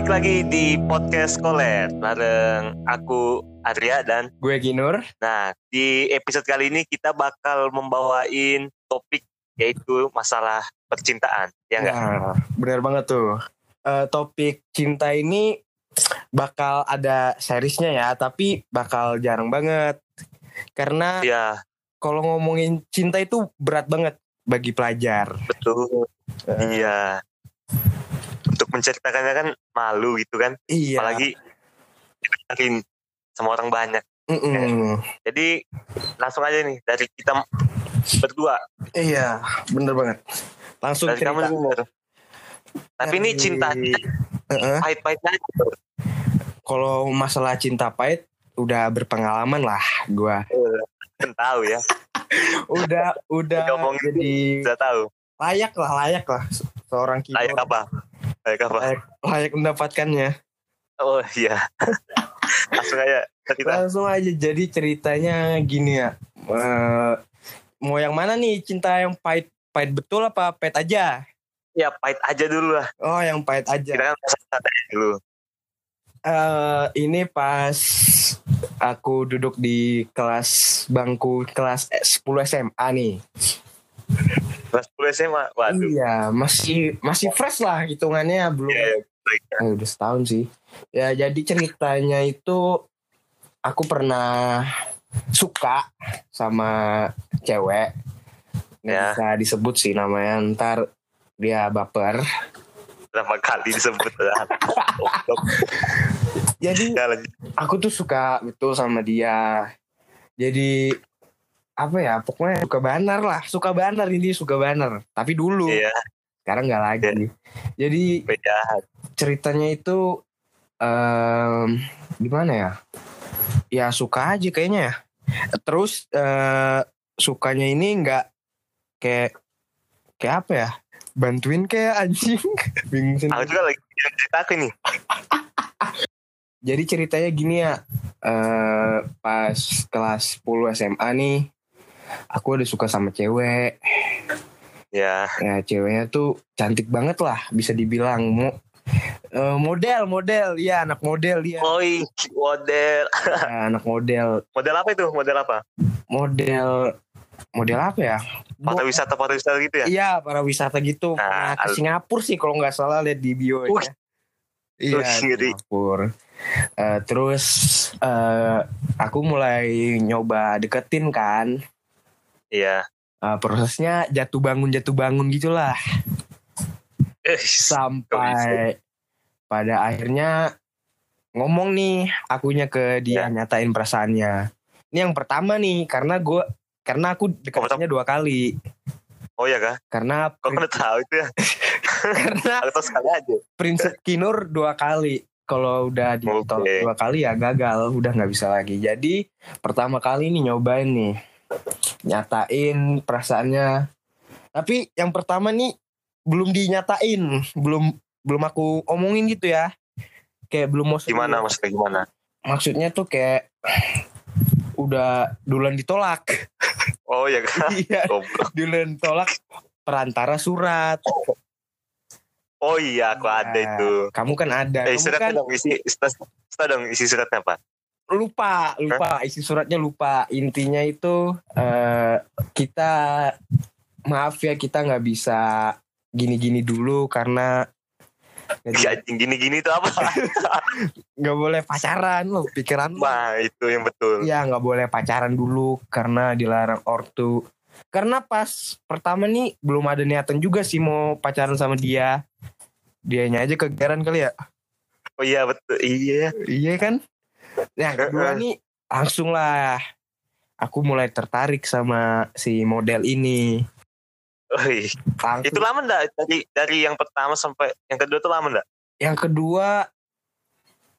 balik lagi di podcast Kolet bareng aku Adria dan Gue Ginur. nah di episode kali ini kita bakal membawain topik yaitu masalah percintaan ya enggak? Nah, bener banget tuh. Eh, topik cinta ini bakal ada seriesnya ya, tapi bakal jarang banget. Karena Ya kalau ngomongin cinta itu berat banget bagi pelajar. betul. Eh, Iya. Menceritakannya kan malu gitu kan, Iya. apalagi didengerin sama orang banyak. Mm-mm. Jadi langsung aja nih dari kita berdua Iya, bener banget. Langsung dari kamu cerita. denger. Tapi ini cinta Heeh. pahit-pahitnya aja. Kalau masalah cinta pahit udah berpengalaman lah gua. kan tahu ya, Udah udah Ngomongin jadi sudah tahu. layak lah, layak lah se- seorang Kinur. Layak apa? Layak apa? Layak, layak mendapatkannya. Oh iya. Langsung aja cerita. Langsung aja jadi ceritanya gini ya. Eh, mau yang mana nih cinta yang pahit pahit betul apa pahit aja? Ya pahit aja dulu lah. Oh yang pahit aja. Kita kan santai dulu. Eh, ini pas aku duduk di kelas bangku kelas 10 SMA nih. Kelas 10 SMA. Waduh. Iya masih masih fresh lah hitungannya belum. Iya, baik. Eh, udah setahun sih. Ya jadi ceritanya itu aku pernah suka sama cewek. Nggak Ya. bisa disebut sih namanya ntar dia baper. Berapa kali disebut. Jadi aku tuh suka betul sama dia. Jadi apa ya pokoknya suka banar lah. Suka banar ini suka banar tapi dulu Iya, sekarang nggak lagi. Jadi beda. ceritanya itu em, gimana ya? Ya suka aja kayaknya ya. Terus eh, sukanya ini nggak kayak kayak apa ya? Bantuin kayak anjing. Bingung Aku juga lagi cerita aku nih. jadi ceritanya gini ya eh pas kelas 10 SMA nih aku udah suka sama cewek Ya, ya ceweknya tuh cantik banget lah bisa dibilang Mo- eh, model model ya anak model dia Oi, model. Ya, anak model Model apa itu? Model apa? model model apa ya? Foto wisata, foto wisata gitu ya? Iya para wisata gitu. Nah, Pernah ke Singapura sih kalau nggak salah lihat di bio. Wih. Iya. Singapura. Eh, terus eh, aku mulai nyoba deketin kan. Iya. Eh, prosesnya jatuh bangun jatuh bangun gitulah sampai pada akhirnya ngomong nih akunya ke dia Ya. nyatain perasaannya. Ini yang pertama nih karena gue karena aku deketinnya dua kali Oh iya kah? karena Kok udah tahu itu ya? karena Aku tahu sekali aja. prinsip Kinur dua kali kalau udah ditolak Oke. dua kali ya gagal udah nggak bisa lagi jadi pertama kali nih nyobain nih nyatain perasaannya tapi yang pertama nih belum dinyatain belum belum aku omongin gitu ya kayak belum mau. Gimana maksudnya gimana? maksudnya tuh kayak udah duluan ditolak Oh iya kah? iya duluan tolak perantara surat Oh iya, aku ada Nah, itu. kamu kan ada Eh, kamu kan dong isi, surat dong isi suratnya apa? Lupa lupa isi suratnya lupa intinya itu eh kita maaf ya kita nggak bisa gini-gini dulu karena anjing gini-gini itu apa? nggak boleh pacaran loh pikiran lo Nah, itu yang betul. ya nggak boleh pacaran dulu karena dilarang ortu karena pas pertama nih belum ada niatan juga sih mau pacaran sama dia dianya aja kegeran kali ya Oh iya betul. Iya. iya kan yang kedua nih langsung lah aku mulai tertarik sama si model ini Oi, Langsung. itu lama enggak dari dari yang pertama sampai yang kedua tuh lama enggak? yang kedua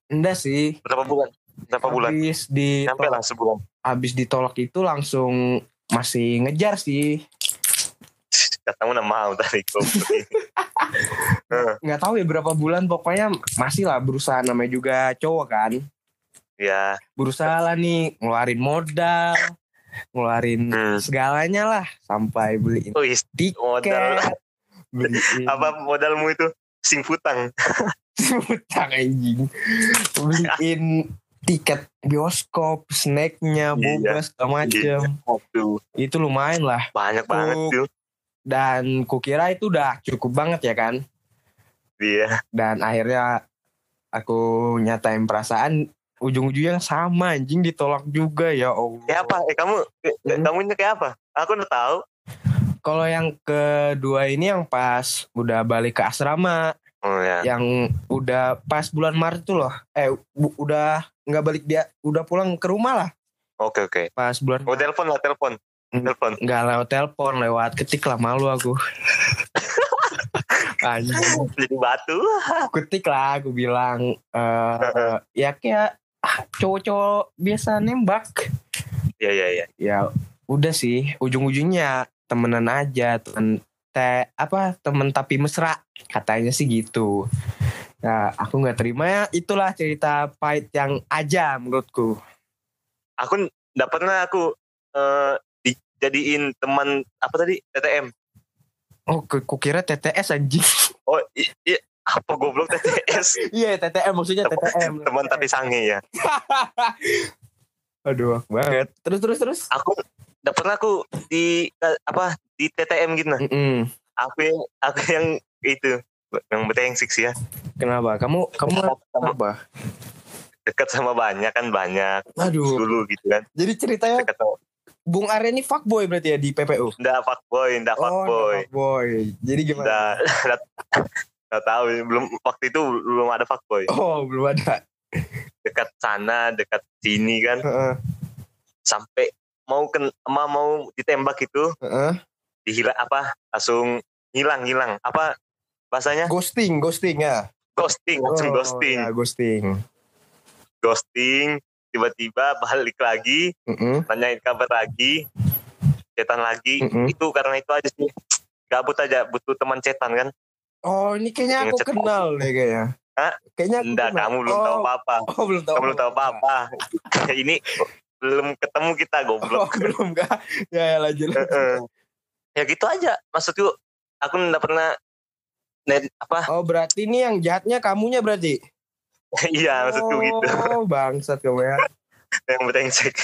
enggak sih Berapa bulan? Berapa bulan? habis di Sampai lah sebulan. habis ditolak itu langsung masih ngejar sih Katamu nama mau tadi. Eh, nggak tahu ya berapa bulan pokoknya masih lah berusaha namanya juga cowok kan Ya, berusaha lah nih ngeluarin modal ngeluarin Hmm. segalanya lah sampai beliin oh is- tiket modal beliin apa modalmu itu? sing futang. utang anjing beliin tiket bioskop snacknya Iya. boba segala macem Aduh, itu lumayan lah banyak banget Oh. tuh. dan kukira itu udah cukup banget ya kan Iya. dan akhirnya aku nyatain perasaan ujung-ujungnya sama anjing ditolak juga ya Allah Kayak apa? Eh kamu eh, Hmm. kamu ini kayak apa? Aku udah tahu. kalau yang kedua ini yang pas udah balik ke asrama Oh ya. yang udah pas bulan Maret tuh loh eh bu- udah nggak balik dia udah pulang ke rumah lah Oke oke. pas bulan Oh telepon lah telepon. Hmm. Telepon. nggak lewat telepon lewat ketik lah malu aku anjing Jadi batu. ketik lah aku bilang eh ya kayak ah, cowok-cowok biasa nembak Iya iya iya. ya udah sih ujung-ujungnya temenan aja temen teh apa temen tapi mesra katanya sih gitu nah aku nggak terima ya itulah cerita pahit yang aja menurutku Aku nggak pernah aku eh dijadiin teman apa tadi TTM. oh ku- kukira TTS anjing Oh iya apa goblok TTS iya TTM maksudnya TTM teman tapi sange ya. aduh banget terus terus terus Aku nggak pernah aku di apa di TTM gitu nah. Mm-mm. Aku yang aku yang itu yang brengsek sih ya. kenapa kamu kamu apa dekat sama banyak kan banyak aduh dulu gitu kan. jadi ceritanya Dekat sama Bung Arya ini fuckboy berarti ya di PPU Nggak fuckboy, nggak oh fuckboy. fuckboy jadi gimana Nggak, nggak tahu belum waktu itu belum ada fuckboy. oh belum ada. Dekat sana, dekat sini kan. Heeh, sampai mau ken, ma- mau ditembak itu heeh. dihilang apa langsung hilang hilang. Apa bahasanya? Ghosting ghosting ya. Ghosting langsung Oh, ghosting. ya, ghosting. Ghosting tiba-tiba balik lagi Mm-mm. tanyain kabar lagi cetan lagi. Mm-mm. itu karena itu aja sih. Gabut aja butuh teman cetan kan oh ini kayaknya aku kenal deh kayaknya. Hah? kayaknya aku enggak kenal. kamu belum oh, tahu apa-apa oh belum tahu kamu belum tahu apa-apa ini belum ketemu kita oh goblok belum enggak ya, ya lanjut Heeh. ya gitu aja. Maksudku aku nggak pernah net apa? Oh berarti ini yang jahatnya kamunya berarti? Iya maksudku gitu. Oh bangsat kamu ya. Yang brengsek.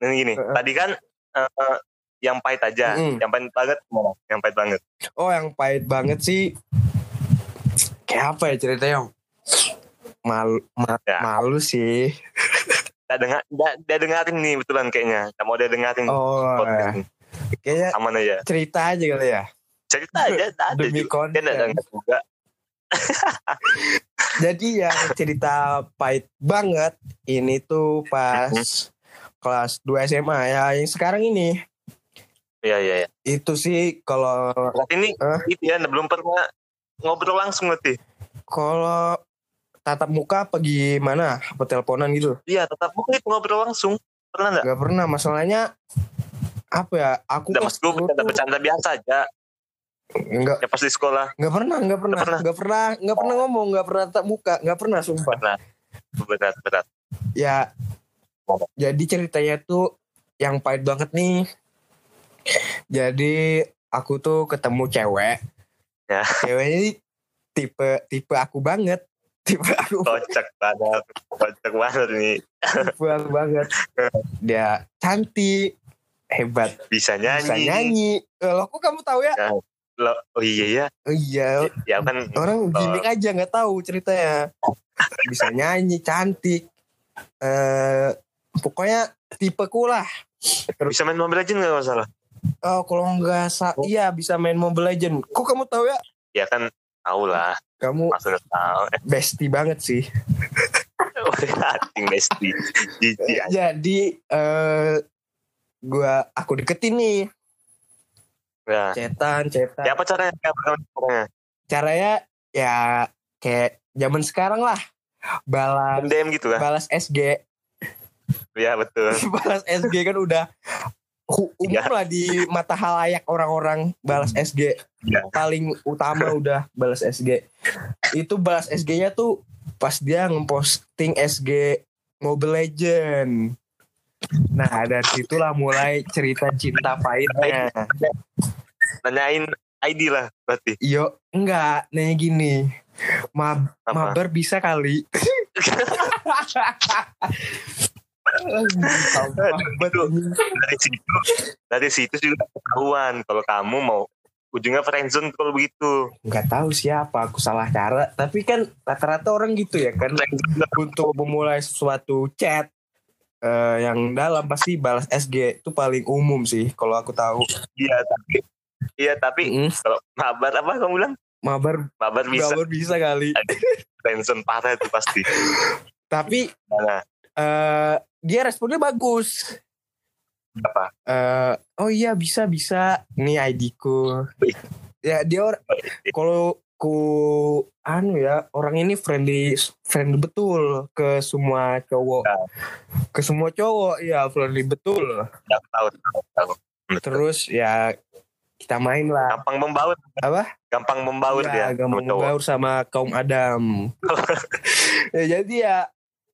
Dan gini, tadi kan eh, yang pahit aja, Mm-mm. yang pahit banget, yang pahit banget. oh yang pahit banget sih kayak apa ya ceritanya malu ma- Ya. malu sih Dia dengar, dia, dia dengerin nih betulan kayaknya. Nggak mau dia dengerin oh podcast ini. kayaknya Aman aja. cerita aja kali ya Cerita aja, tak ada Demi juga. Dia konten. denger juga. Jadi yang cerita pahit banget ini tuh pas kelas 2 SMA ya yang sekarang ini Iya, iya, iya. itu sih kalau ini Hah? itu ya, belum pernah ngobrol langsung nanti. kalau tatap muka apa gimana apa teleponan gitu Iya, tetap mungkin ngobrol langsung. Pernah nggak? nggak pernah masalahnya apa ya aku Nggak, kelas maksud gue 10 tuh bercanda biasa aja. nggak Ya pas di sekolah. nggak pernah nggak pernah Nggak pernah. nggak pernah pernah ngomong nggak pernah tatap muka nggak pernah sumpah Berat, berat, berat. ya jadi ceritanya tuh yang pahit banget nih jadi aku tuh ketemu cewek. Ya. ceweknya ini tipe tipe aku banget. Tipe aku Kocak banget. Kocak banget nih. tipe aku banget. Dia cantik hebat. Bisa nyanyi. bisa nyanyi. Eh, loh kok kamu tahu ya? Lo, oh iya ya. oh, iya. Ya kan. Orang gimmick aja nggak tahu ceritanya. Bisa nyanyi cantik. Eh pokoknya tipeku lah. Bisa main Mobile Legends nggak masalah. Oh, kalau nggak sa Oh. iya bisa main Mobile Legend. Kok kamu tahu ya? Ya kan tahu lah. Kamu Maksudnya tahu. bestie banget sih. Acing besti. Jijik aja. Jadi eh gua aku deketin nih, Ya. cetan, cetan. Ya apa caranya? Ya, apa caranya? Caranya ya kayak zaman sekarang lah. Balas MDM gitu kan? balas SG. Ya betul. balas SG kan udah umum Iya. lah di mata halayak orang-orang balas SG. Iya. Paling utama udah balas SG. Itu balas SG-nya tuh pas dia ngeposting SG Mobile Legend. Nah, dari situlah mulai cerita cinta pahitnya. Nanyain ID lah berarti. Yo, enggak, nanya gini. Ma Apa? mabar bisa kali. dari situ dari situ juga ketahuan kalau kamu mau ujungnya friendzone kalau begitu. Nggak tahu siapa aku salah cara. Tapi kan rata-rata orang gitu ya kan? Untuk memulai sesuatu chat eh, yang dalam pasti balas SG itu paling umum sih kalau aku tahu. Iya tapi iya tapi Mm, kalau mabar apa kamu bilang? Mabar mabar bisa. mabar bisa kali. Friendzone parah itu pasti. Tapi nah. eh dia responnya bagus. Apa? Eh oh iya bisa bisa. Ini ID ku. Ya dia or- kalau ku anu ya orang ini friendly friendly betul ke semua cowok. Ya. ke semua cowok ya friendly betul. Nggak tahu tahu terus ya kita main lah. Gampang membaur. Apa? Gampang membaur ya, dia gampang membaur sama kaum Adam. Ya jadi ya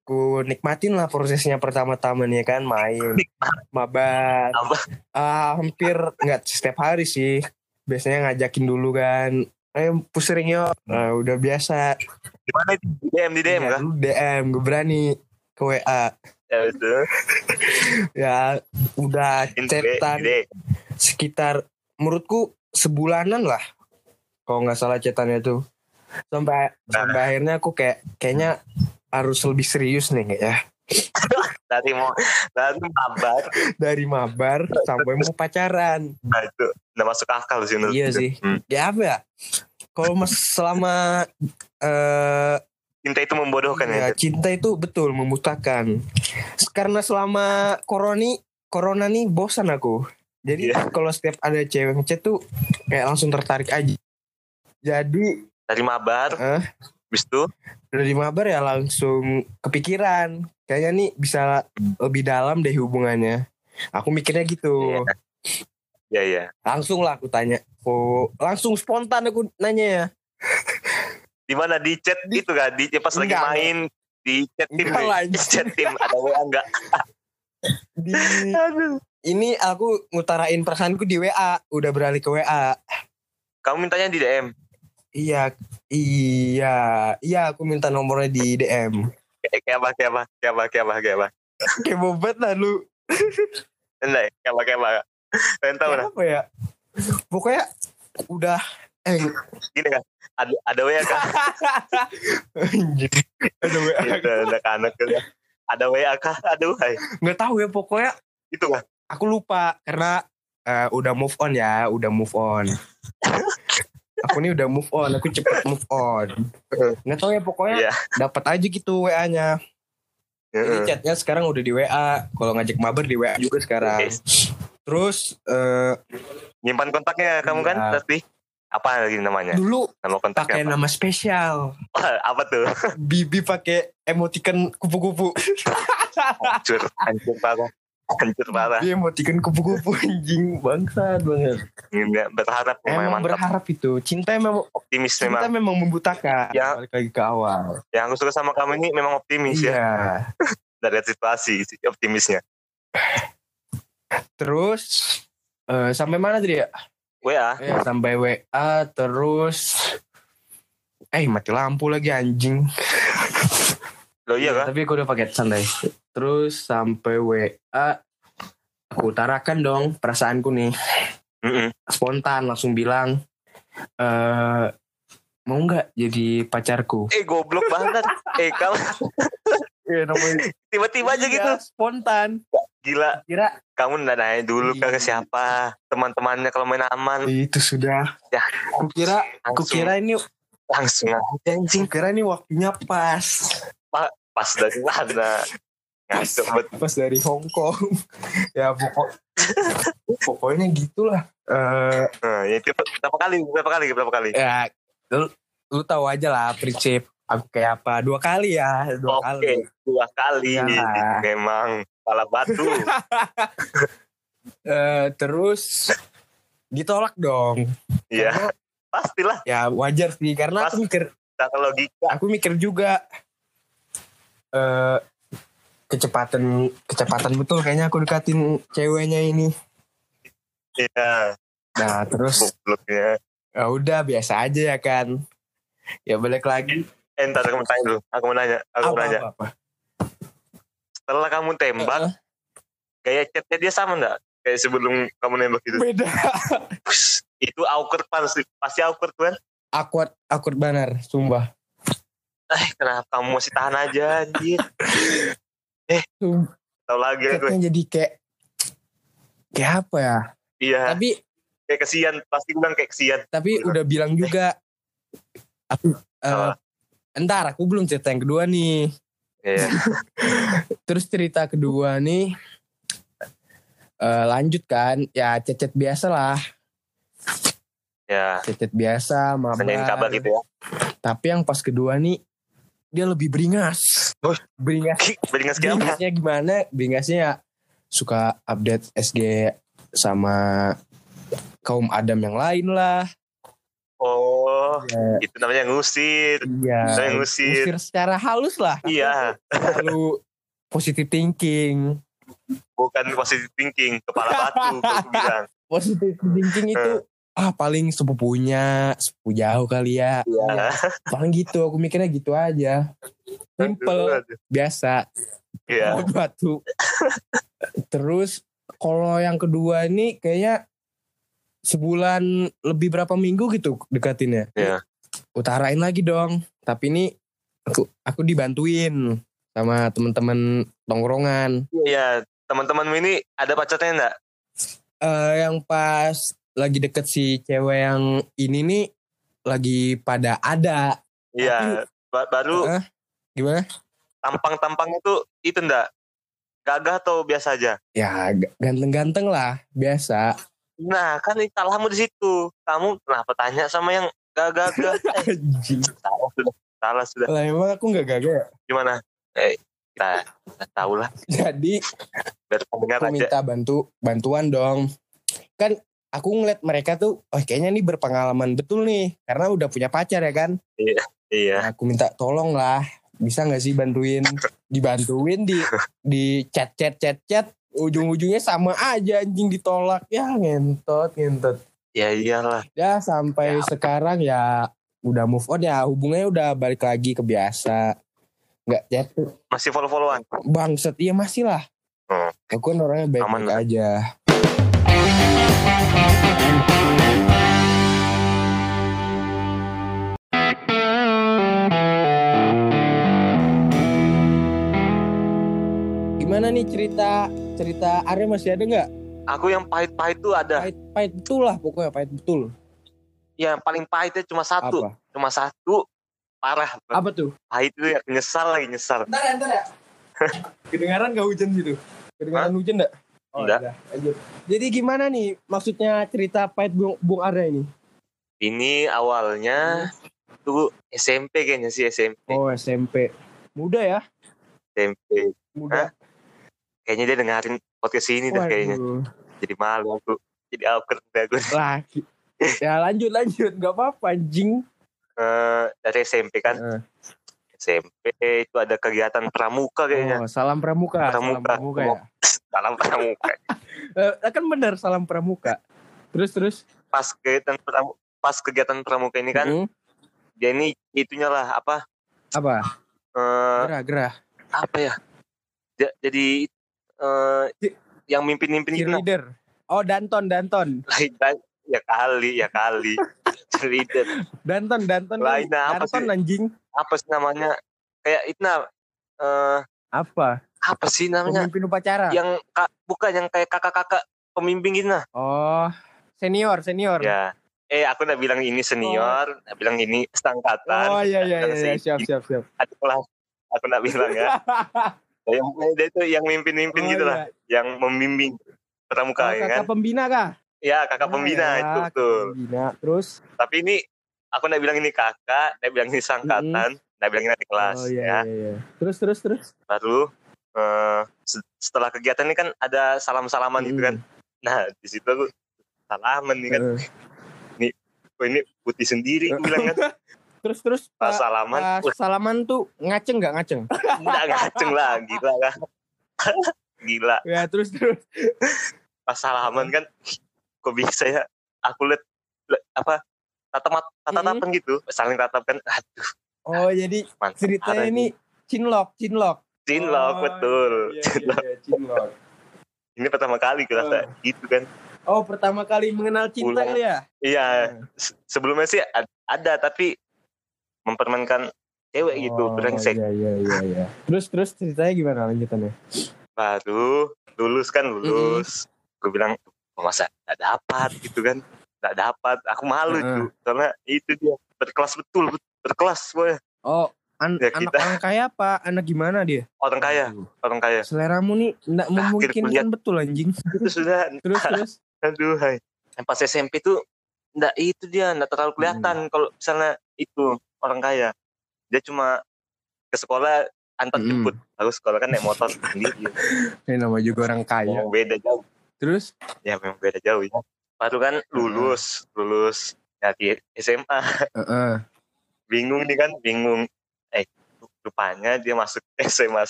ku nikmatin lah prosesnya pertama-tama nih kan main mabar Apa? Ah, hampir nggak setiap hari sih. Biasanya ngajakin dulu kan. Eh pusing yuk Nah, udah biasa. Gimana itu? Di DM di DM Ya, kan DM gue berani ke WA ya itu ya udah DM. sekitar menurutku sebulanan lah kalau nggak salah chatannya tuh. Sampai Nah. sampai akhirnya aku kayak kayaknya harus lebih serius nih kayak ya. Dari mau dari mabar. Dari mabar sampai mau pacaran. Nah itu udah masuk akal sih iya sih. Hmm. ya apa ya? Kalau mas selama eh cinta itu membodohkan ya, ya, cinta itu betul membutakan karena selama koroni corona nih bosan aku. Jadi Iya. kalau setiap ada cewek ngechat tuh kayak langsung tertarik aja. Jadi dari mabar. Eh, habis itu? Dari mabar ya langsung kepikiran. Kayaknya nih bisa lebih dalam deh hubungannya. Aku mikirnya gitu. Iya. Iya. langsung lah aku tanya. Oh langsung spontan aku nanya ya. Di mana? Di chat itu kan? Di pas lagi Enggak. main di chat tim di chat tim ada WA enggak? di Aduh. ini aku ngutarain perasaanku di WA udah beralih ke WA Kamu mintanya di DM. Iya iya iya aku minta nomornya di DM Kayak apa kayak apa kayak apa kayak apa kayak apa. kayak bobet lah lu Enggak, kayak apa kayak apa. Pengen tahu lah. apa ya pokoknya udah eh Gini kan. Ada ada WA kan. ada WA Ada ada anak kan. Ada WA kah? Aduh, hai. nggak tahu ya pokoknya Itu kan. aku lupa karena eh, udah move on ya udah move on aku nih udah move on aku cepet move on nggak tahu ya pokoknya Iya. dapat aja gitu WA nya Jadi Heeh. chatnya sekarang udah di WA kalau ngajak mabar di WA juga sekarang Oke. terus eh, Nyimpan kontaknya kamu kan Iya. pasti. Apa lagi namanya? dulu Nama kontaknya pakai nama spesial apa tuh? Bibi pakai emoticon kupu-kupu Hancur, hancur parah. Hancur parah. dia emoticon kupu-kupu anjing bangsat banget Nggak berharap memang emang mantap. berharap itu cinta memang Optimis cinta memang. memang membutakan Ya. balik lagi ke awal Yang aku suka sama kamu ini memang optimis ya. iya Dari situasi si optimisnya. terus eh, sampai mana tadi ya WA. ya sampai WA terus eh mati lampu lagi anjing Loh iya kan? tapi aku udah pakai santai terus sampai WA aku utarakan dong perasaanku nih Mm-mm. spontan langsung bilang eh mau nggak jadi pacarku Eh goblok banget. eh kamu Iya namanya tiba-tiba aja gitu. spontan Gila. kira Kamu udah nanya dulu kan ke Iya. siapa? Teman-temannya kalau main aman. itu sudah Ya. aku kira aku kira ini Langsung aja anjing. kira ini waktunya pas Pas dari mana? Ngantuk bet. pas dari Hong Kong ya pokok pokoknya gitulah eh Nah, ya itu berapa kali? Berapa kali? Berapa kali? ya lu, lu tahu aja lah prinsip aku kayak apa dua kali ya dua Oke, kali dua kali. Ya. Memang kepala batu. Eh, terus ditolak dong Iya, pastilah. ya wajar sih karena aku Pasti. mikir Tata logika. aku mikir juga eh kecepatan kecepatan betul kayaknya aku dekatin ceweknya ini Iya, nah terus gobloknya. ya udah biasa aja ya kan ya balik lagi. Eh, ntar aku mau tanya dulu. Aku mau nanya. Aku mau nanya. apa, apa. Setelah kamu tembak, Heeh. gaya chatnya dia sama nggak? Kayak sebelum kamu nembak gitu. Beda. Itu awkward pasti. Pasti awkward kan? Awkward, awkward benar, sumpah. Eh, kenapa kamu masih tahan aja anjir? Sumpah. Tahu lagi ya gue. Jadi kayak kayak apa ya? Iya, Tapi kayak kesian. Pasti gue bilang kayak kesian. tapi Bener. udah bilang juga aku eh, Apa? entar aku belum cerita yang kedua nih. Iya. Terus cerita kedua nih eh, lanjut kan ya cecet biasa lah Ya, cecet biasa mabar kabar gitu ya. tapi yang pas kedua nih dia lebih beringas Oh. beringas Beringas apa? beringasnya gimana beringasnya ya suka update SG sama kaum Adam yang lain lah Oh, ya, itu namanya ngusir. iya Saya ngusir. ngusir secara halus lah Iya, lalu positive thinking bukan positive thinking, kepala batu, aku bilang. positive thinking itu ah paling sepupunya sepupu jauh kali ya Iya. paling gitu aku mikirnya gitu aja simple biasa. Oh, batu terus kalau yang kedua ini kayaknya sebulan lebih berapa minggu gitu dekatinnya Iya. utarain lagi dong tapi ini aku aku dibantuin sama teman-teman tongkrongan Iya, teman-temanmu ini ada pacarnya enggak? Eh yang pas lagi deket si cewek yang ini nih lagi pada ada Iya, ba- baru Heeh. gimana tampang-tampangnya tuh itu enggak? Gagah atau biasa aja? ya ganteng-ganteng lah biasa Nah, kan salahmu di situ. Kamu kenapa tanya sama yang gagah-gagah? Eh, salah sudah. Salah sudah. lah emang aku nggak gagal ya Gimana? Eh, kita, kita tahu lah. jadi Biar aja. minta bantu bantuan dong kan aku ngeliat mereka tuh oh kayaknya nih berpengalaman betul nih karena udah punya pacar ya kan Iya. Nah, aku minta tolong lah bisa nggak sih bantuin dibantuin di di chat chat chat chat ujung-ujungnya sama aja anjing ditolak ya ngentot ngentot Ya iyalah. ya sampai Ya. sekarang ya udah move on ya hubungannya udah balik lagi ke biasa nggak chat Masih follow-followan. bangset iya masih lah Hmm. aku kan orangnya baik-baik aja gimana nih cerita cerita Arya masih ada nggak Aku yang pahit-pahit tuh ada. pahit pahit betul lah pokoknya pahit betul Yang paling pahitnya cuma satu. apa Cuma satu. Parah. apa tuh Pahit itu ya. Nyesal lagi, nyesal. Ntar ya, ntar ya. Kedengaran gak hujan situ? Kedengaran hujan gak? Nggak. udah, lanjut. Jadi gimana nih maksudnya cerita pahit Bung, Bung Arya ini? Ini awalnya tuh SMP kayaknya sih SMP. Oh SMP. Muda ya? SMP. Muda. Kayaknya dia dengerin podcast ini dah kayaknya. Jadi malu aku. Jadi awkward dah gue. Lagi. ya lanjut lanjut gak apa-apa anjing. Eh, dari SMP kan. Eh. SMP itu ada kegiatan pramuka kayaknya. Oh, salam pramuka. Salam Pramuka. pramuka ya. Dalam pramuka. Eh, kan bener salam pramuka. Terus terus. Pas kegiatan pramuka, pas kegiatan pramuka ini kan Mm, dia ini itunya lah apa apa? eh Gerah gerah. apa ya? Ja- jadi eh yang mimpin-mimpin itu. Cheerleader. Oh Danton Danton. Ya kali, ya kali. Cheerleader. Danton Danton. Lain apa Danton sih? anjing. Apa sih namanya? Kayak itu nah eh Apa? apa sih namanya? Pemimpin upacara. Yang kak, bukan yang kayak kakak-kakak pemimpin gitu nah. Oh, senior, senior. Ya. Eh aku udah bilang ini senior, udah bilang ini setangkatan. Oh iya iya iya, iya. si- siap siap siap. Aduh lah, aku udah bilang ya. yang dia itu yang mimpin-mimpin Oh, gitu iya. lah, yang membimbing pramuka Oh, ya kan. kakak pembina kah? Ya kakak Ah, pembina ya, itu kakak betul. Pembina. Terus Tapi ini aku udah bilang ini kakak, dia bilang ini sangkatan, dia bilang ini kelas oh iya, ya. iya iya. Terus terus terus. Baru eh, se- setelah kegiatan ini kan ada salam-salaman gitu kan. Mm. Nah di situ aku salaman nih kan. Eh, Kok ini putih sendiri aku bilang kan. Terus terus Pas salaman, wah, salaman tuh ngaceng nggak ngaceng? nggak ngaceng lah, gila kan. gila. Ya terus terus. Pas salaman kan, kok bisa ya? Aku liat apa tatap tatapan gitu saling tatap kan aduh Oh jadi mantap ceritanya ini cinlok, cinlok. cinlok Oh, betul Iya, Cinlok. iya, iya, cinlok. ini pertama kali gue rasa Oh. gitu kan Oh pertama kali mengenal cinta kali ya? iya se- sebelumnya sih ad- ada tapi mempermainkan cewek gitu brengsek Iya iya iya. iya. Terus terus ceritanya gimana lanjutannya? baru lulus kan lulus gue bilang "Oh, masa gak dapat gitu kan gak dapat. Aku malu tuh karena itu dia. Berkelas betul bet- berkelas gue Oh an Ya, anak kita- orang kaya apa? Anak gimana dia? orang kaya orang kaya. Seleramu nih nggak memungkinkan betul anjing. itu sudah. Terus terus. aduh hai yang pas SMP tuh nggak itu dia nggak terlalu kelihatan kalau misalnya itu orang kaya. Dia cuma ke sekolah antar Mm. jemput. Aku sekolah kan naik motor sendiri. Ini nama juga orang kaya. memang beda jauh. Terus? ya memang beda jauh ya baru kan lulus lulus ya di SMA Heeh. bingung nih kan bingung eh rupanya dia masuk SMA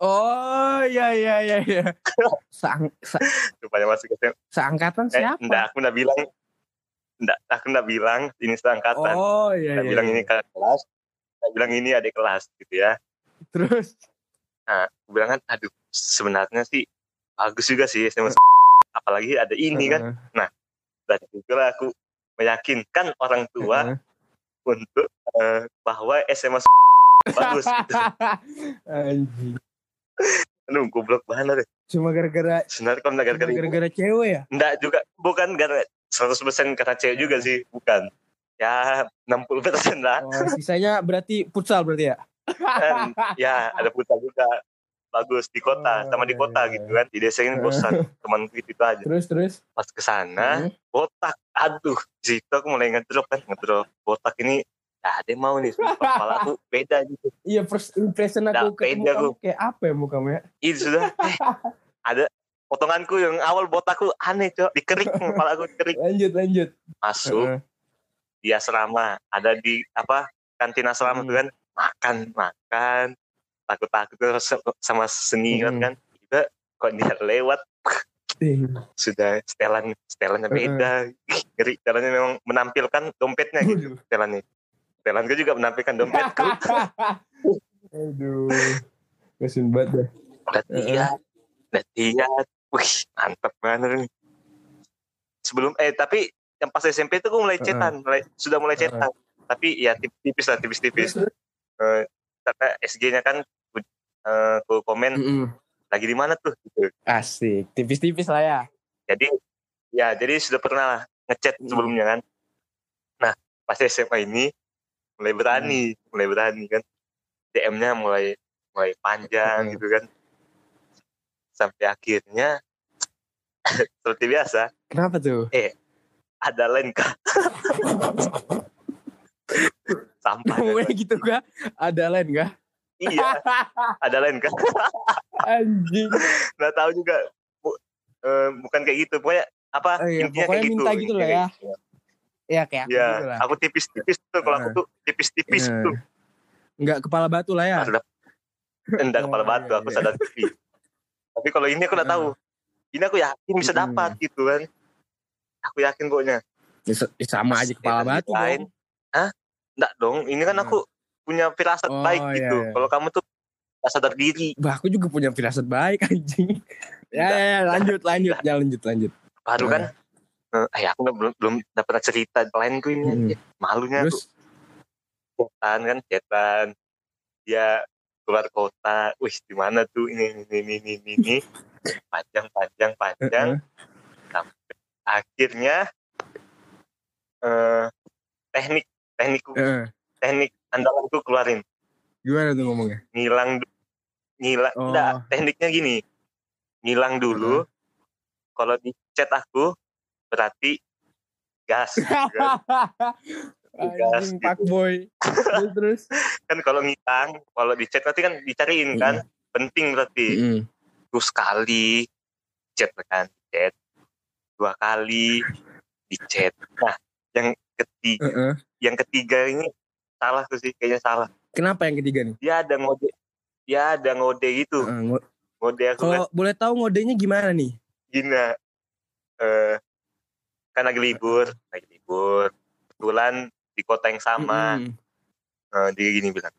Oh iya iya iya iya. Seang, se- rupanya masuk SMA seangkatan eh siapa? enggak aku enggak bilang enggak aku enggak bilang ini seangkatan Oh iya enggak iya. bilang iya. ini kakak kelas enggak bilang ini adik kelas gitu ya Terus? nah aku bilang kan aduh sebenarnya sih bagus juga sih SMA apalagi ada ini kan dan juga aku meyakinkan orang tua Heeh. untuk eh, bahwa SMA bagus gitu. Anjing. Aduh, goblok banget deh. Cuma gara-gara Sebenarnya kalau gara-gara gara-gara cewek ya? enggak juga, bukan gara 100% karena cewek juga sih, bukan. Ya, 60% lah. Oh, sisanya berarti futsal berarti ya? Dan, ya, ada putar juga. Bagus di kota, Oh, sama di iya, kota iya, gitu kan. Di desa ini bosan, teman itu, itu aja. Terus terus. Pas ke sana, Hmm. botak. Aduh, situ aku mulai ngedrop kan, ngedrop. Botak ini, ya ada mau nih, sumpah. Kepala aku beda gitu. Iya first impression aku Nggak, ketemu beda kamu kayak apa ya mukamu ya? Ini sudah, eh, ada potonganku yang awal botakku aneh, cok. Dikerik, kepala aku dikerik. Lanjut lanjut. Masuk, Heeh. di asrama ada di apa kantin asrama Hmm. tuh kan makan makan takut takut sama senior Hmm. kan tiba kok dia lewat Ih, sudah setelan setelannya beda ngeri setelannya memang menampilkan dompetnya gitu setelannya setelanku juga menampilkan dompetku Aduh. Kesin banget lihat udah lihat. Wih mantep banget nih sebelum eh tapi yang pas SMP itu gue mulai cetan mulai sudah mulai cetan. Tapi ya tipis-tipis lah tipis-tipis. Eh, karena SG-nya kan eh, ku komen Mm-mm. lagi di mana tuh gitu. Asik, tipis-tipis lah ya. Jadi ya jadi sudah pernah lah ngechat Hmm. sebelumnya kan. Nah, pas SMA ini mulai berani, mulai berani kan. DM-nya mulai mulai panjang Hmm. gitu kan. Sampai akhirnya seperti biasa Kenapa tuh? ada lain kah? Sampah. Gue kan. gitu gak? Ada lain gak? Iya, ada lain kah? Anjing. nggak tahu juga Bu- eh, bukan kayak gitu pokoknya apa Oh iya, intinya pokoknya kayak gitu minta gitu intinya lah kayak ya. gitu. Ya kayak aku ya gitu lah. aku tipis-tipis tuh kalau aku tuh tipis-tipis Nah. tuh Enggak kepala batu lah ya. enggak kepala Oh, batu iya, aku iya. sadar diri tapi kalau ini aku udah tahu ini aku yakin bisa dapat gitu kan aku yakin pokoknya Ya, ya sama aja kepala batu lain. dong. enggak dong ini kan Hmm. aku punya firasat Oh, baik iya, gitu. iya. kalau kamu tuh gak sadar diri. Bah, aku juga punya firasat baik anjing. ya, ya, ya, lanjut, lanjut, ya, lanjut, lanjut. baru kan eh eh, aku belum belum dapat cerita lain gue ini Mm. malunya tuh Terus, cetan kan cetan dia keluar kota. Wih di mana tuh? Ini ini ini ini ini, panjang panjang panjang. Heeh. akhirnya eh teknik teknikku Heeh. teknik andalanku keluarin gimana tuh ngomongnya? ngilang ngilang Oh. enggak tekniknya gini ngilang dulu kalau di chat aku berarti gas. Gas, gitu. pak boy. terus, terus. kan kalau ngilang kalau di chat berarti kan dicariin kan penting berarti Mm-mm. terus sekali chat kan chat dua kali di chat nah yang ketiga Heeh. yang ketiga ini salah tuh sih kayaknya salah Kenapa yang ketiga nih? dia ada ngode dia ada ngode gitu Heeh, ngo- ngode aku kan Kalau boleh tahu ngodenya gimana nih? gini eh kan lagi libur lagi libur kebetulan di kota yang sama Mm-mm. Eh, dia gini bilang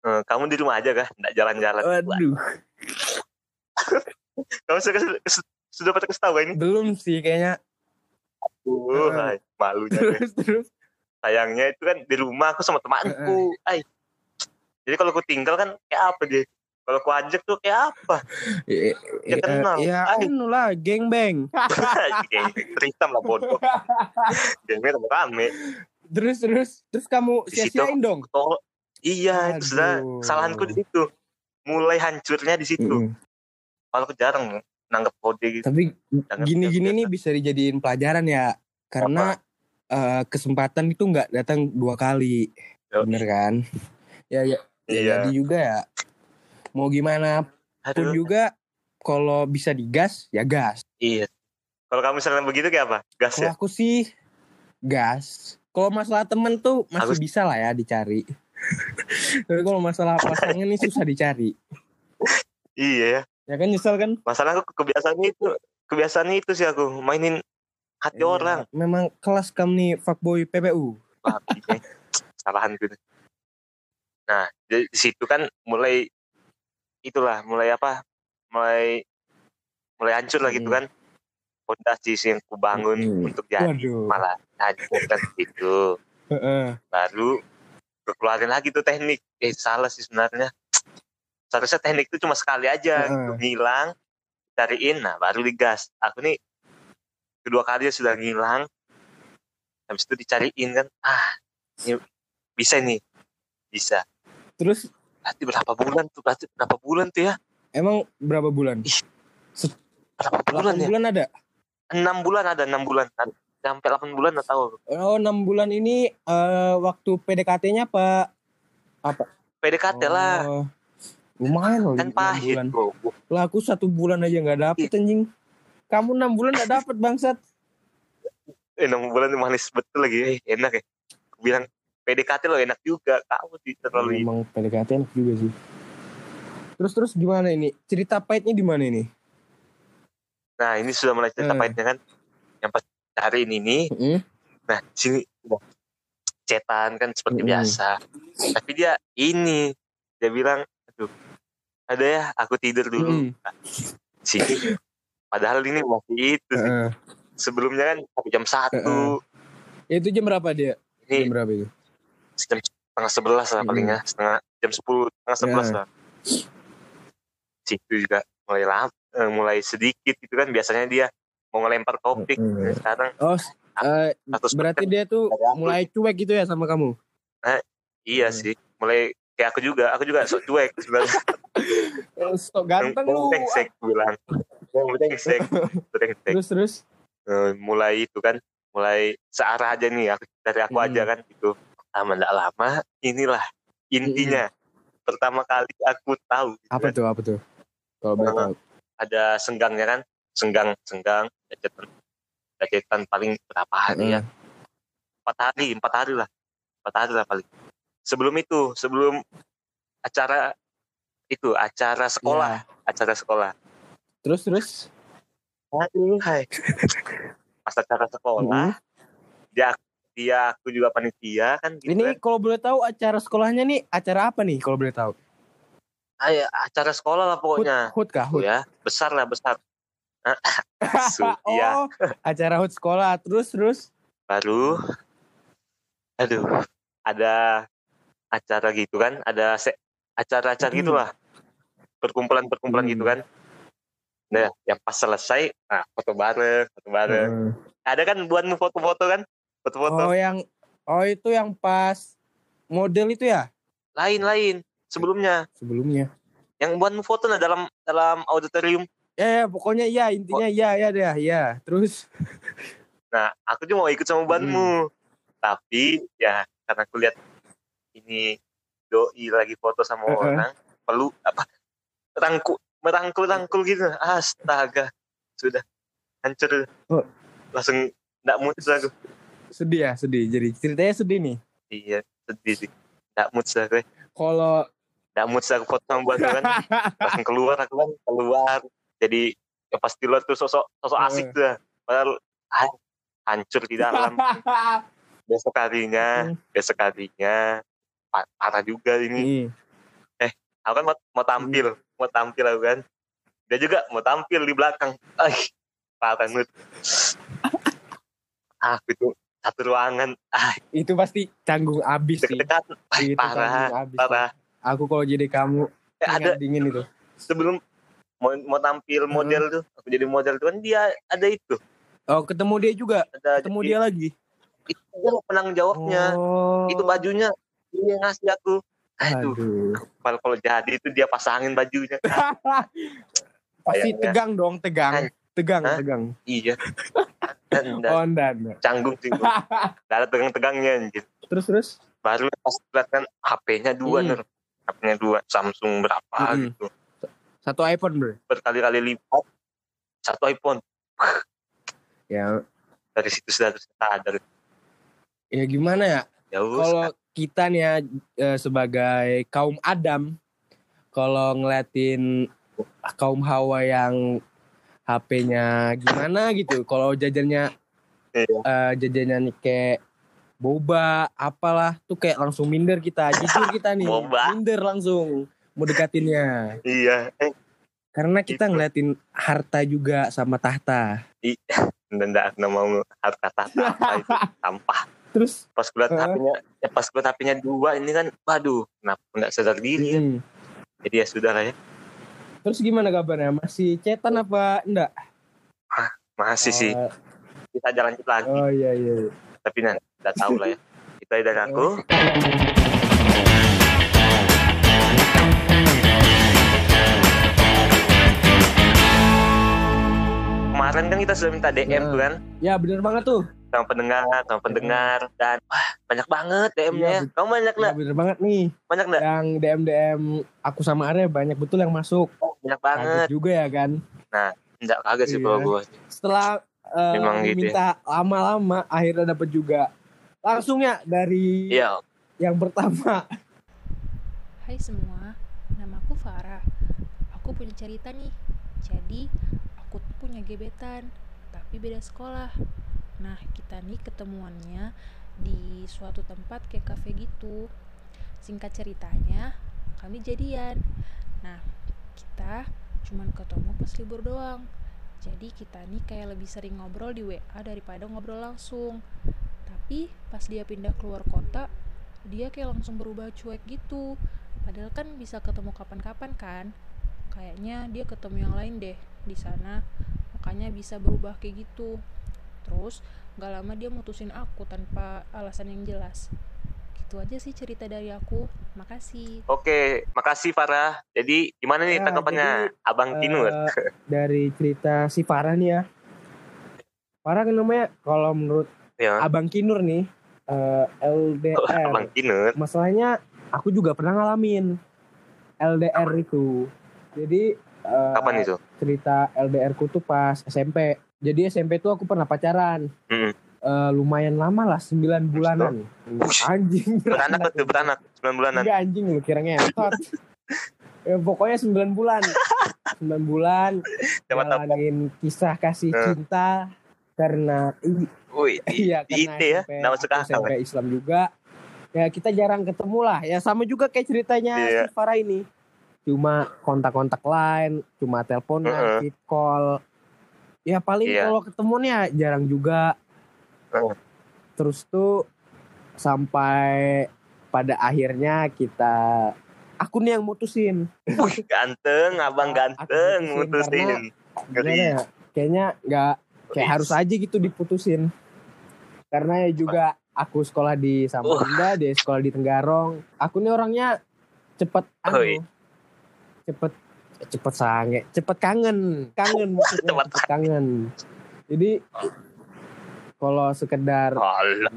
"Eh, kamu di rumah aja kah nggak jalan-jalan Waduh, kamu sudah sudah pada kasih tahu gak ini belum sih kayaknya. uh, Eh. ay, malunya. Terus terus. Sayangnya itu kan di rumah aku sama temanku. Ay. Jadi kalau aku tinggal kan kayak apa dia? Kalau aku ajak tuh kayak apa? Ya, kenal. ya anu lah, geng beng. teritam lah bodoh. Gengnya tambah rame. Terus terus terus kamu sia-siain dong. iya itu sudah kesalahanku di situ. Mulai hancurnya di situ. Kalau aku jarang nanggap kode gitu. Tapi gini-gini nih bisa dijadiin pelajaran ya, karena eh, kesempatan itu nggak datang dua kali, Yo. bener kan? Ya ya, ya iya jadi juga ya. Mau gimana pun aduh juga, kalau bisa digas ya gas. iya kalau kamu misalnya begitu kayak apa gas Kalau ya aku sih gas. Kalau masalah temen tuh masih Aku- bisa lah ya dicari. Tapi kalau masalah pasangan nih susah dicari. iya ya Ya kan nyesel kan? masalah aku kebiasaan itu kebiasaan itu sih aku mainin hati Iya, orang Memang kelas kamu nih fuckboy PPU. Kesalahan gitu nah di, situ kan mulai itulah mulai apa mulai mulai hancur lah gitu Hmm. kan fondasi yang ku bangun Hmm. untuk jadi Waduh. malah hancur kan gitu baru keluarin lagi tuh teknik eh salah sih sebenarnya seharusnya teknik itu cuma sekali aja gitu. ngilang cariin nah baru digas aku nih kedua kali sudah ngilang habis itu dicariin kan ah ini bisa nih bisa Terus berarti berapa bulan tuh berarti berapa bulan tuh ya emang berapa bulan? berapa bulan 8 ya bulan ada? enam bulan ada enam bulan sampai delapan bulan nggak tahu Oh, 6 bulan ini eh, waktu PDKT-nya apa? Apa? PDKT lah Oh, Lumayan loh. kan 6 pahit bulan. bro Lah aku satu bulan aja nggak dapet anjing. Kamu enam bulan nggak dapet bangsat. eh, enam bulan manis betul lagi eh, enak ya aku bilang PDKT lo enak juga kamu sih terlalu Emang PDKT enak juga sih. Terus terus gimana ini? Cerita pahitnya di mana ini? nah ini sudah mulai cerita Eh. pahitnya kan yang pas cariin ini Heeh. nah di sini cetan kan seperti Mm-mm. biasa tapi dia ini dia bilang aduh ada ya aku tidur dulu Mm-mm. sini padahal ini masih itu sih. Heeh. sebelumnya kan sampai jam satu Itu jam berapa dia? Jam ini berapa itu? jam setengah sebelas lah palingnya setengah jam sepuluh setengah sebelas Ya. lah situ juga mulai lama eh, mulai sedikit gitu kan biasanya dia mau ngelempar topik Mm. sekarang Oh, 100% berarti dia tuh mulai cuek gitu ya sama kamu? iya Hmm. sih mulai kayak aku juga aku juga sok cuek sebenarnya Sok ganteng lu. brengsek bilang yang brengsek brengsek Terus terus. Eh, mulai itu kan mulai searah aja nih aku dari aku Hmm. aja kan gitu lama tidak lama inilah intinya pertama kali aku tahu gitu Apa kan. tuh? Apa tuh? Kalau boleh tahu. ada senggangnya kan senggang senggang jacetan jacetan paling berapa hari ya empat hari empat hari lah empat hari lah paling sebelum itu sebelum acara itu acara sekolah Iya. acara sekolah Terus terus. aduh hai pas acara sekolah dia dia aku juga panitia kan gitu Ini kan. kalau boleh tahu acara sekolahnya nih acara apa nih kalau boleh tahu? Ayo, acara sekolah lah Hut, pokoknya hut kah? Hut. ya besar lah besar iya oh, acara hut sekolah. Terus terus. baru aduh ada acara gitu kan ada se- acara-acara Hmm. gitulah perkumpulan-perkumpulan Hmm. gitu kan nah yang pas selesai nah foto bareng foto bareng. Heeh. ada kan buatmu foto-foto kan? Foto-foto. Oh yang oh itu yang pas model itu ya? Lain-lain sebelumnya. Sebelumnya. yang buatmu foto nah dalam dalam auditorium. Ya, ya pokoknya iya intinya iya ya deh ya. Terus? Nah aku cuma mau ikut sama banmu. Tapi ya karena aku lihat ini doi lagi foto sama orang perlu apa rangkul merangkul rangkul gitu. Astaga. Sudah. Hancur. Oh. langsung nggak mood aku. Sedih ya sedih. Jadi ceritanya sedih nih. iya sedih sih. Nggak mood aku Kalau nggak mood aku sama banmu kan. Langsung keluar aku kan keluar. Jadi ya pas di luar tuh sosok sosok asik tuh. Padahal ha- hancur di dalam. Besok harinya Hmm. besok harinya. Pa- parah juga ini. Ih, aku kan mau, mau tampil mau tampil aku kan dia juga mau tampil di belakang Ay, parah banget aku itu satu ruangan ah itu pasti canggung abis sih. Ay, Itu parah abis. parah Aku kalau jadi kamu Eh, ada dingin itu. sebelum mau, mau tampil model tuh aku jadi model tuh kan dia ada itu Oh, ketemu dia juga. ada Ketemu jadi- dia lagi. itu dia penanggung jawabnya Oh. itu bajunya dia yang ngasih aku aduh Aduh. kalau kalau jadi itu dia pasangin bajunya Pasti Sayangnya. tegang dong, tegang. Tegang, Hah? tegang. iya dan, dan Oh, enggak. canggung sih ada tegang-tegangnya anjir Terus terus. baru pas lihat kan HP-nya dua Hmm. Nur. HP-nya dua Samsung berapa Mm-mm. gitu Satu iPhone, Bro. berkali-kali lipat satu iPhone Ya, dari situ sudah terus sadar ya gimana ya? Ya Kalau kita nih ya eh, sebagai kaum Adam, kalau ngeliatin kaum Hawa yang HP-nya gimana gitu, kalau jajannya Iya. eh, jajannya nih kayak boba, apalah, tuh kayak langsung minder kita, jujur kita nih, Boba. minder langsung mau dekatinnya, iya eh, karena kita Gitu. ngeliatin harta juga sama tahta. dan enggak mau harta tahta itu sampah Terus, pas kulihat. HP-nya ya pas kulihat HP-nya dua ini kan waduh kenapa nggak sadar diri ya mm, jadi ya sudah lah ya terus gimana kabarnya? Masih cetan apa enggak? masih sih Oh, kita jalan lanjut lagi Oh iya iya. iya. tapi nanti udah tahu lah ya kita dari aku kemarin kan kita sudah minta DM Iya. tuh kan Ya bener banget tuh. Sama pendengar sama pendengar dan wah banyak banget DM-nya Iya, ya. kamu banyak Ya, nggak bener banget nih. banyak nggak Yang DM DM aku sama Arya banyak betul yang masuk. oh, banyak Kaget banget juga ya kan. enggak kaget sih Iya. kalau gue Setelah eh, Memang gitu ya. minta lama-lama akhirnya dapat juga. Langsung ya dari iya yang pertama. Hai semua, namaku Farah. Aku punya cerita nih. Jadi, aku tuh punya gebetan, tapi beda sekolah. Nah, kita nih ketemuannya di suatu tempat kayak cafe gitu. Singkat ceritanya, kami jadian. Nah, kita cuman ketemu pas libur doang. Jadi kita nih kayak lebih sering ngobrol di WA daripada ngobrol langsung. Tapi pas dia pindah keluar kota, dia kayak langsung berubah cuek gitu. Padahal kan bisa ketemu kapan-kapan kan. Kayaknya dia ketemu yang lain deh di sana. Makanya bisa berubah kayak gitu. Terus gak lama dia mutusin aku tanpa alasan yang jelas. Gitu aja sih cerita dari aku. Makasih. oke makasih Farah jadi gimana nih Ya, tanggapannya abang Eh, Tinur dari cerita si Farah nih ya. Farah kan namanya kalau menurut ya Abang Kinur nih eh, LDR. abang Tinur Masalahnya aku juga pernah ngalamin LDR itu. Jadi eh, kapan itu cerita LDR ku tuh pas SMP. Jadi SMP tuh aku pernah pacaran. Mm. Eh, lumayan lama lah 9 bulanan. Ush. Anjing. beranak tuh beranak 9 bulanan Enggak anjing lu kira ya, pokoknya 9 bulan. 9 bulan jalanin kisah kasih Eh. cinta karena i- Wih, iya karena ya, SMP, akal. SMP Islam juga. Ya kita jarang ketemu lah. Ya sama juga kayak ceritanya Iya. si Farah ini. Cuma kontak-kontak lain, cuma teleponan, Heeh. uh call. Ya paling Iya. kalau ketemunya jarang juga. Heeh. Terus tuh sampai pada akhirnya kita aku nih yang mutusin. Wih, ganteng, abang Aku ganteng, mutusin mutusin. Gimana ya? Kayaknya nggak kayak harus aja gitu diputusin. Karena ya juga aku sekolah di Samarinda, dia sekolah di Tenggarong. Aku nih orangnya cepet anu, cepet cepet sange, cepet kangen, kangen maksudnya Cepet cepet kangen. Jadi kalau sekedar Alah,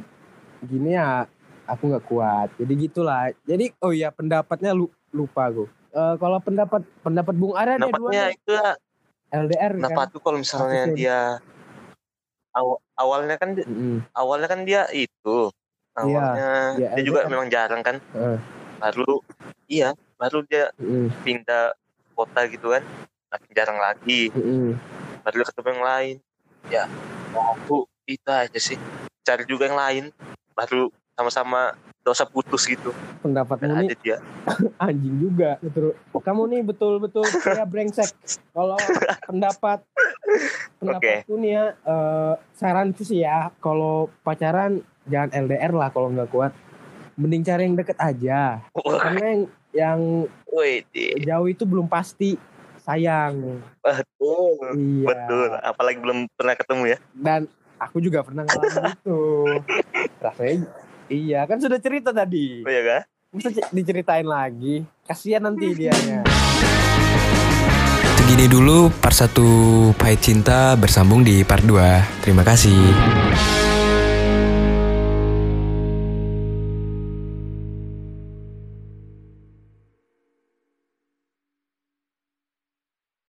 gini ya aku nggak kuat. Jadi gitulah. Jadi oh iya pendapatnya lu, lupa gue. Eh, kalau pendapat pendapat Bung Ara ada dua itu ya, LDR kenapa kan. tuh kalau misalnya dia aw- awalnya kan Mm-mm. awalnya kan dia itu awalnya iya, dia juga LDR. memang jarang kan Heeh. baru iya baru dia Mm-mm. pindah kota gitu kan. Makin jarang lagi. Mm-mm. baru ketemu yang lain. Ya aku itu aja sih. Cari juga yang lain. Baru sama-sama dosa putus gitu. Pendapatmu dan nih ada dia. anjing juga betul. Kamu nih betul-betul kayak brengsek. Kalau pendapat pendapatku nih ya eh, saranku sih ya. Kalau pacaran jangan LDR lah kalau nggak kuat. Mending cari yang deket aja. Wah, Karena yang yang di- jauh itu belum pasti sayang. betul Iya. betul apalagi belum pernah ketemu ya Dan aku juga pernah ngalamin itu. Rasanya iya kan sudah cerita tadi. oh ya kan Masa diceritain lagi? Kasihan nanti dianya. Segini dulu part 1 Pahit Cinta bersambung di part 2. Terima kasih.